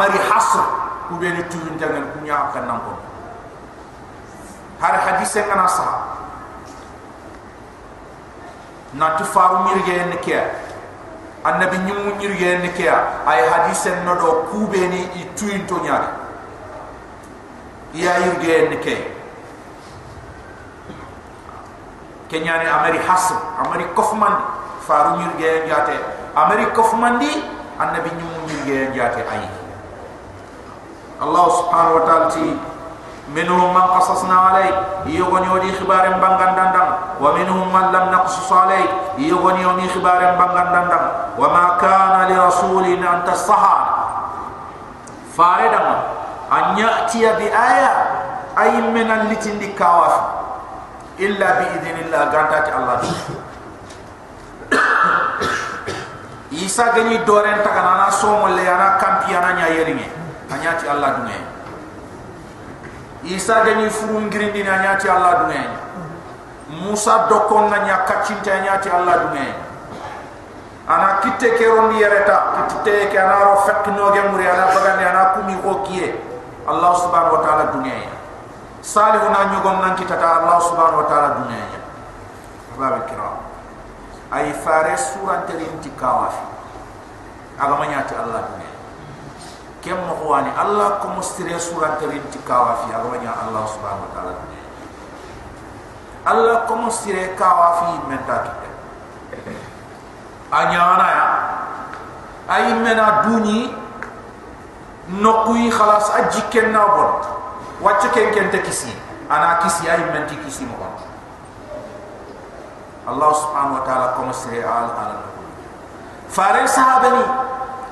mari hasr ku be ni tuwin tangal ku nya kan nan ko har hadise kana sa na tu faru mirge en ke annabi nyum mirge en ke ay hadise no do ku be ni i tuwin to nyaade iya yirge en ke kenyani amari hasr amari kofman faru mirge en jaate amari kofmandi annabi nyum mirge en jaate ayi الله سبحانه وتعالى منهم من قصصنا عليك يغني ودي خبار بانغان دندن ومنهم من لم نقصص عليك يغني ودي خبار بانغان دندن وما كان لرسول أن تصحى فاردا أن يأتي بآية أي من التي لكواف إلا بإذن الله قانتات الله إيسا غني دورين تغنانا سوم اللي أنا كامبيانا نيا يريني anyati Allah dunga Isa gani furun girindi na anyati Allah dunga Musa dokon na nya kacinte anyati Allah dunga ana kitte ke rondi yereta kitte ke ana ro fek no ge muri ana bagandi ana kumi ko kiye Allah subhanahu wa ta'ala dunga salihu na nyugon nan kitata Allah subhanahu wa ta'ala dunga babu kiram ay fare surante rinti kawafi. Aga manyati Allah dunga kem mo wani allah ko mustire surat terin ti kawa fi agwanya allah subhanahu wa taala. Allah ko mustire kawa fi menta ki anya ana ya? Ay mena duni nokui khalas aji ken na bon wacce ken ken te kisi? Ana kisi ay menti kisi mo bon allah subhanahu wa taala ko mustire al al fare sahabani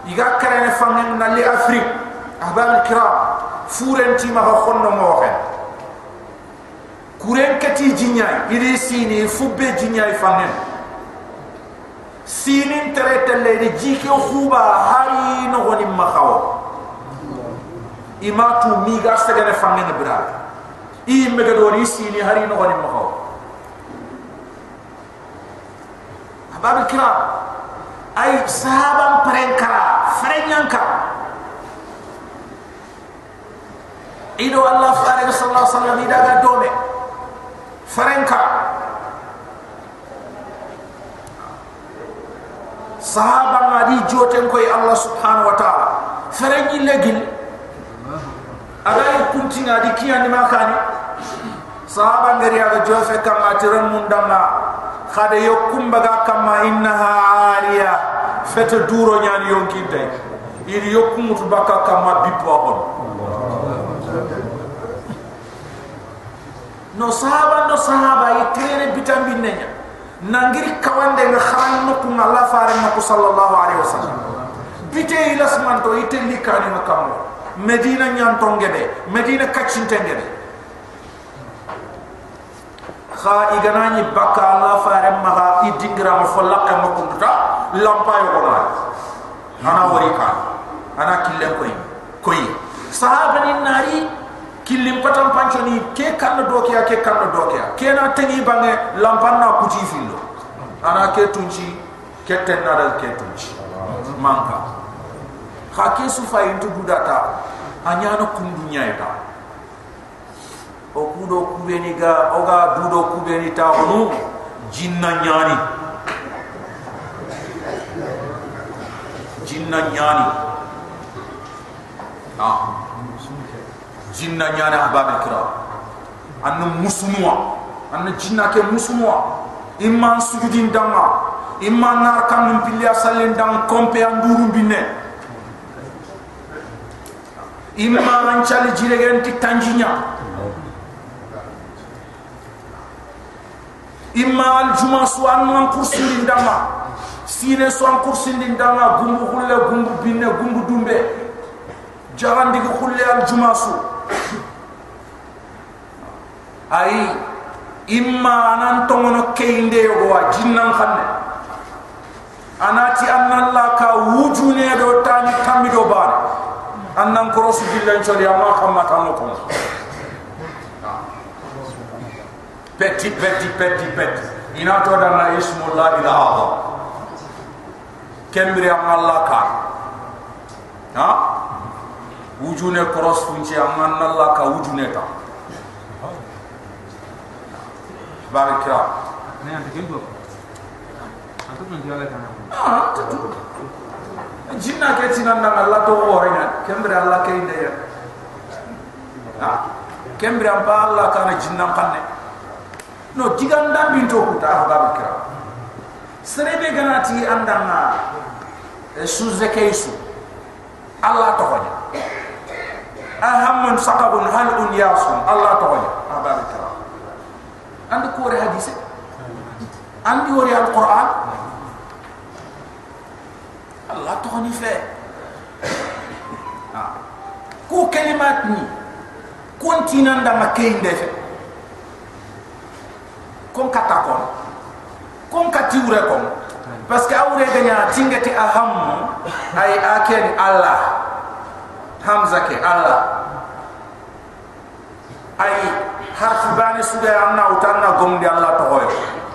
iga karene fangen na li afrik. Ahbab kiram furen ti ma khonno mo waxe kuren kati jinyay idi sini fubbe jinyay fangen sinin terete le jike khuba hari no goni ma khaw imatu mi ga sagane fangen bra i mega do ri sini hari no goni ma ahbab kiram ay sahaban prenkara frenyanka ido allah faare sallallahu alaihi wasallam ida ga dome frenka sahaba ngadi joten koy allah subhanahu wa ta'ala. Frenyi legil. Ada kunti ngadi kiyani makani sahaba ngari aga jofe kam atiran mundama khade yokum baga kama innaha aliya. Fete duro nyani yonki day iri yokum baka kama bipo hon no sahaba no sahaba itere bitambi nenya nangiri kawande nga kharan no kum Allah faare nako sallallahu alaihi wasallam. Bite ilas manto itelli kani makamo medina nyantongede medina kachintengede kha iganani baka Allah faare maha idingra mo folaqa mo kunta lampa yo kona ana wari ka ana kille koy koy sahaba ni nari killim patam panchoni ke kan do ke ke kan do ke ke na tengi bange lampa na kuti fillo. Ana ke tunchi ke dal ke tunchi. Manka. Kha ke su fa intu budata anyana kundu nyaita o kudo kubeni ga oga dudo kubeni ta onu jinna nyani jinna nyani ah jinna nyani ahbab kira annu musumwa annu jinna ke musumwa imma sujudin danga. Imma nar kam pilya salen dang kompe anduru binne. Imma anchali jiregen ti tanjinya imma al juma su an man kursi ndama sine so an kursi ndama gumbu khulle gumbu binne gumbu dumbe. Jagandi ko khulle al juma su. Ai imma anan tongono keinde yo wa jinnan khanne anati annan la ka wujune do tani tamido bane. Annan korosu billan chori ama kamata mo ko peti peti peti peti ina to da na ismu la ilaha illa kembri am allah ka ha? Wujune cross funci amman Allah ka wujune ta. Barik kira ne ante kendo antu men jala kana. Ah tutu jinna ke tinan nan Allah to worenya kembre Allah ke inde ya ah kembre am ba Allah kana jinna kanne no diganda binto ko ta barik kira. Serebe ganati andanga suze keisu Allah to honya ahamun saqabun hal un Allah tawanya abari kara andi ko re hadise andi wori alquran? Allah tawani fe. Ko kalimat ni kontinan da makay ndefe kon kata kon kon katiure kon parce que awre ganya tingati aham ay aken Allah. Hamza ke allah. Ay harf bani suda anna utanna gomdi allah to hoy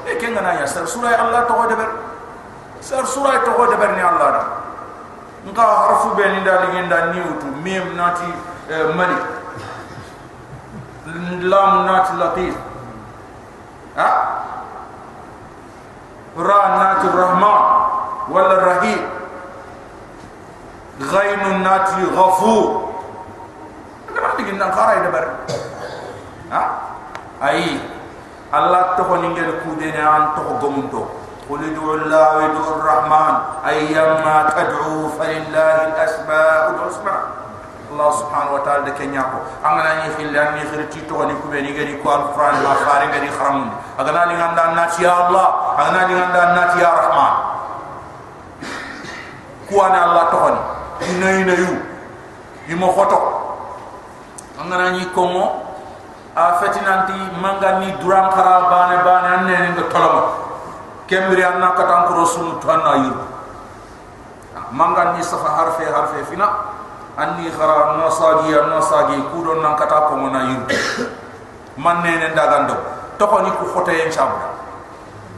e kenga na ya sar sura allah to hoy deber? Sar sura to hoy deber ni allah da? Nka harfu be ni dali ngenda ni utu mim nati malik lam nati latif ha ra nati rahman wala rahim غين ناتي غفور ما تيجي نخارا يدبر ها اي الله تخوني ngel kudene an to gomunto قل ادعوا الله وادعوا الرحمن ايما تدعوا فلله الاسماء الحسنى Allah subhanahu wa ta'ala deke nyako Angana ni khili anmi khili tito Ni kube ni gari kwa al-Quran Ma fari gari khramu Angana ni ganda nati ya Allah Angana ni ganda nati ya Rahman. Kwa na Allah tukani Ina ina yu Ima khoto. Angana ni kongo Afeti nanti mangani duran kara Bane bane ane ni tolama Kembri anna katanku rasulu Tuhana yu Manga ni safa harfe safa harfe harfe fina anni khara no sagi no sagi ku don nan kata ko mona yu man ne ne ndagando to ko ni ku khoto en chabu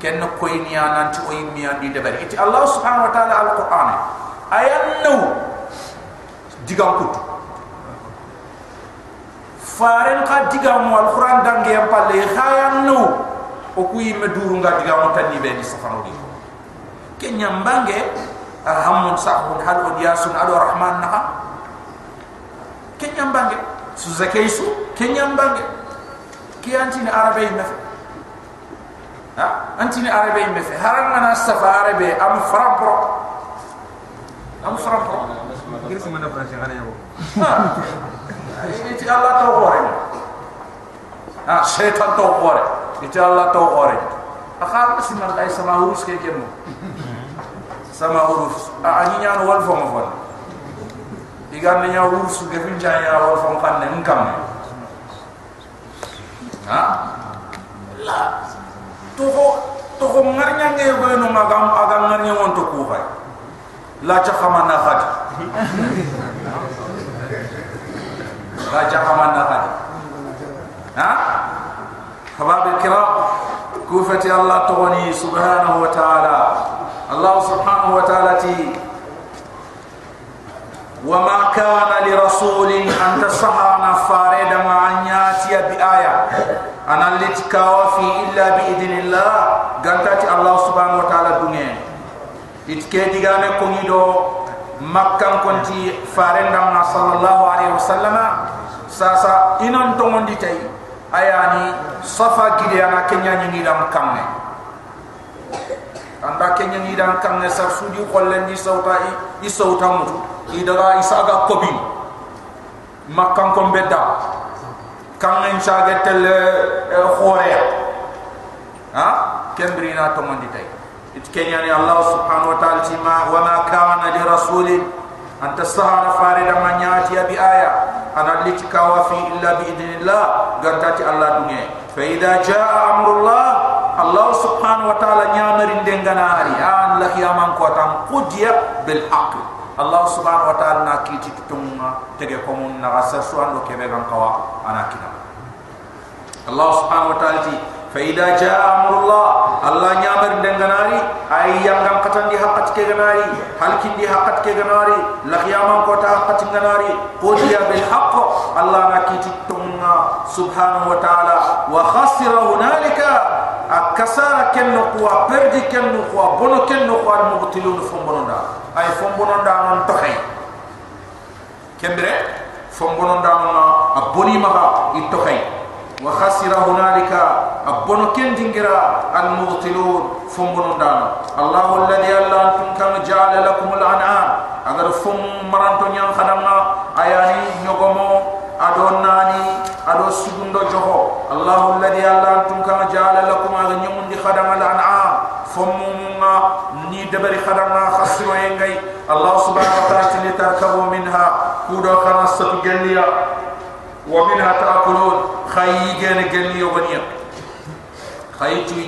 ken ko ni ananti o yimmi andi de bari iti allah subhanahu wa ta'ala alquran. Ayannu digam kutu. Faren ka digam wal qur'an dange yam palle khayan no o kuyi me duru nga digam tanni be ni safano di. Kenya mbange ahamun sahun hal od yasun ado rahman na kenya mbange su zakaisu kenya mbange ki anti ni arabe me ha? Anti ni arabe me fe haran na safa arabe am frampro am frampro kiri si mana fransi ngana yabo iti Allah to hore ha? Setan to hore iti Allah to hore akha si man ay sama hurus ke kemo sama hurus. A ani nyaan wal fo mo fon iga me nya wu su de bin jaya wa fon kan ne ngam ha? La to ho to ho nge go no magam agam ngarinya won to ku hay la cha khama na khad la cha khama na khad ha? Khabab kiram kufati allah to subhanahu wa ta'ala. Allah subhanahu wa ta'ala analit kawafi illa bi idinillah ganta allah subhanahu wa taala dunge it ke digane ko ni do makkan kon ci fare ndam na sallallahu alaihi wasallam. Sa sa to mon di tay ayani safa gidi ana kenya ni. Ni dam kamne tan kenya ni dam kamne sa suju ko ni sawta yi yi sawta mu yi daga isa ga kobin. Makkan ko mbeda kan en saga tel khore ha? Kembrina to mandi tay it kenya ni allah subhanahu wa taala ti ma wa ma kana li rasul an tasahara farida manyati bi aya an adlik wa fi illa bi idnillah. Gantati allah dunya fa idha jaa amrullah allah subhanahu wa taala nyamari dengana hari. An la yaman ko tam qudiya bil haqq. Allah subhanahu wa ta'ala na ki ti tunga tege komun na gasa su ando kebe gan kawa ana kina Allah subhanahu wa ta'ala ti fa ida jaa amrullah Allah nyamar denganari ay yang gan katan di hakat ke ganari halkin di hakat ke ganari la qiyam ko ta hakat ganari ko dia bil haqq Allah na ki ti tunga subhanahu wa ta'ala wa khasira hunalika كن نقوى بردي كن نقوى بنو كن نقوى المبتلون فنبنون أي فنبنون دا من تخي كمبري فنبنون دا من أبني مغا إتخي وخسر هنالك أبنو كن دنجرا المبتلون فنبنون دا الله الذي الله أنتم كم جعل لكم الأنعام أغر فم مرانتون ينخدمنا أياني نيوغمو أدوناني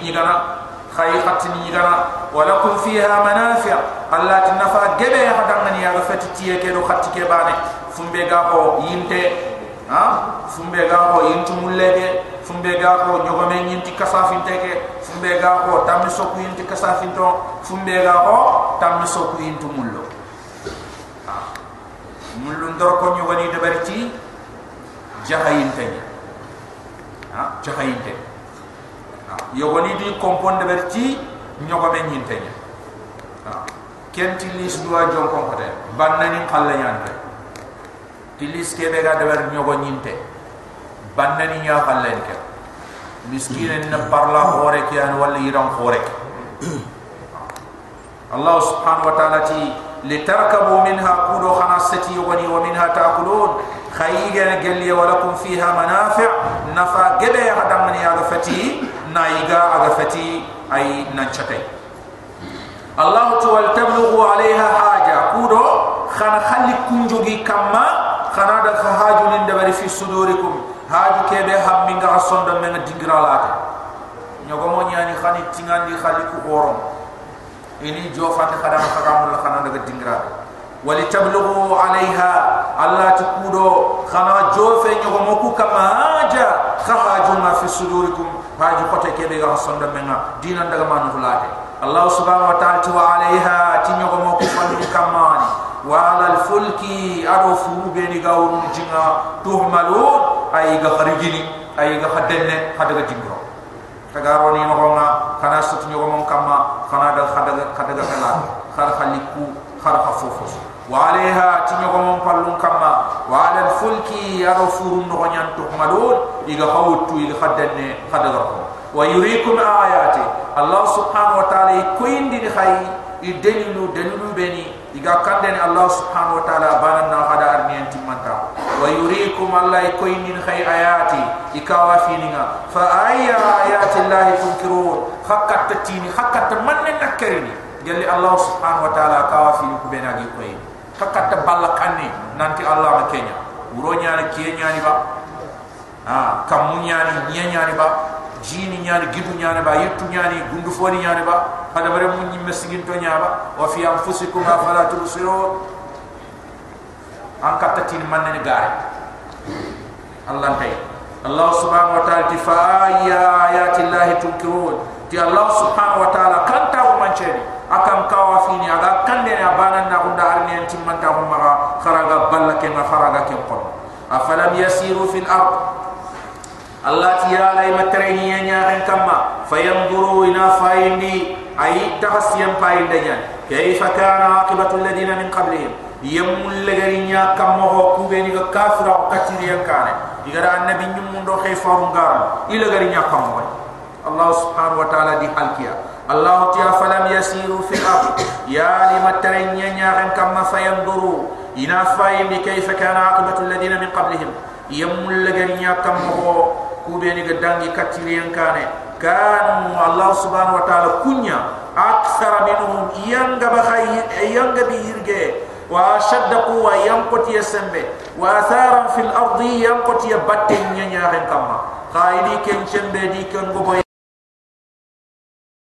ñidana xayi xattini ñidana walakum fiha manafia. Alla ti nafa gebe ha dangani yaga fati tiye ke do xatti ke bane. Fumbe ga ko yinte ha? Fumbe ga ko yintu mullege fumbe ga ko jogome ñinti kasafinte ke fumbe ga ko tammi sokku yinti kasafinto fumbe ga ko tammi sokku yintu mullo. Mullu ndor ko jahayin tay yo woni di kompon de barti nyogo men yin tay ha kenti lis duwa jon kon ko de bannani khalla yante tilis ke be ga de bar nyogo nyinte bannani nya khalla yante مسكين ان برلا خورك يعني ولا يرام خورك الله سبحانه وتعالى تي لتركبوا منها كلوا خناستي وغني ومنها تاكلون خيجا قال ولكم فيها منافع نفع قبل هذا من يغفتي نايغا اغفتي اي ننشتي الله تعالى تبلغوا عليها حاجه كودو خنا خلي كنجوغي كما خنا دل خهاجو لندبري في صدوركم haaju kebe hammi nga sonda men dingira lata nyogo mo nyani khani tingandi khali ku horom ini jofate khadam khagamu la khana daga dingira wali tablughu alaiha alla tukudo khana jofe nyogo mo ku kama haja haaju kote kebe ga sonda men dinan daga manu lata allah subhanahu wa ta'ala tu alaiha tinyogo mo ku fani kamani wala alfulki ado fu beni gawun jinga tuhmalun ay ga kharijini ay ga khadenne khadaga jingro. Tagaro ni mo nga kana sut nyogo mon kama kana da khadaga khadaga kala khar khaliku khar khafufus wa alaiha tinyogo mon pallun kama wa ala alfulki ado furun no nyan tuhmalun iga khawtu iga khadenne khadaga ko wa yurikum ayati. Allah subhanahu wa ta'ala koyindi khay idelilu delilu beni. Iga kandene allah subhanahu wa ta'ala banan na hada arniyan timanta wa yurikum allah koynin khay ayati. Ikawa fininga fa ayya ayati allah tunkirun hakkat hakkat balla kanni nanti allah makenya uro nyaani kiye nyaani ba ha kamu nyaani niya nyaani ba jini nyaani gidu nyaani ba yettu nyaani gundu foni nyaani ba hada bare mun nyimme sigin to nyaaba wa fi anfusikum afala tubsirun. An katta tin manne ni gare allah tay allah subhanahu wa ta'ala tifa ya ayati allah tunkirun. Ti allah subhanahu wa ta'ala kanta ko mancheni akam kawa fini aga kande na banan na hunda arni en timmanta ko mara kharaga balla ke na kharaga ke qon afalam yasiru fil ard. Allah ti ya lay matreni nya en kamma fayanzuru ina faindi ay tahasiyam fainde nya kayfa kana aqibatu alladhina min qablihim? Yemul legari nya kammo ho kubeni ga kafira o katiri en kane. Igara annabi nyum mundo khay faru ngar ila gari nya kammo allah subhanahu wa ta'ala di halkiya allah ti afalam yasiru fil ard. Ya limatreni nya en kamma fayanzuru ina faindi kayfa kana aqibatu alladhina min qablihim. Yemul legari nya kammo ho kubeni ga dangi katiri en kane. Kanu allah subhanahu wa ta'ala kunya. Akthar minhum. Yanga bakhay yanga bi hirge wa shadda quwa yanqoti yasambe wa atharan fil ardi yanqoti batten nya nya ren kama. Qaidi ken chembe di ken gobo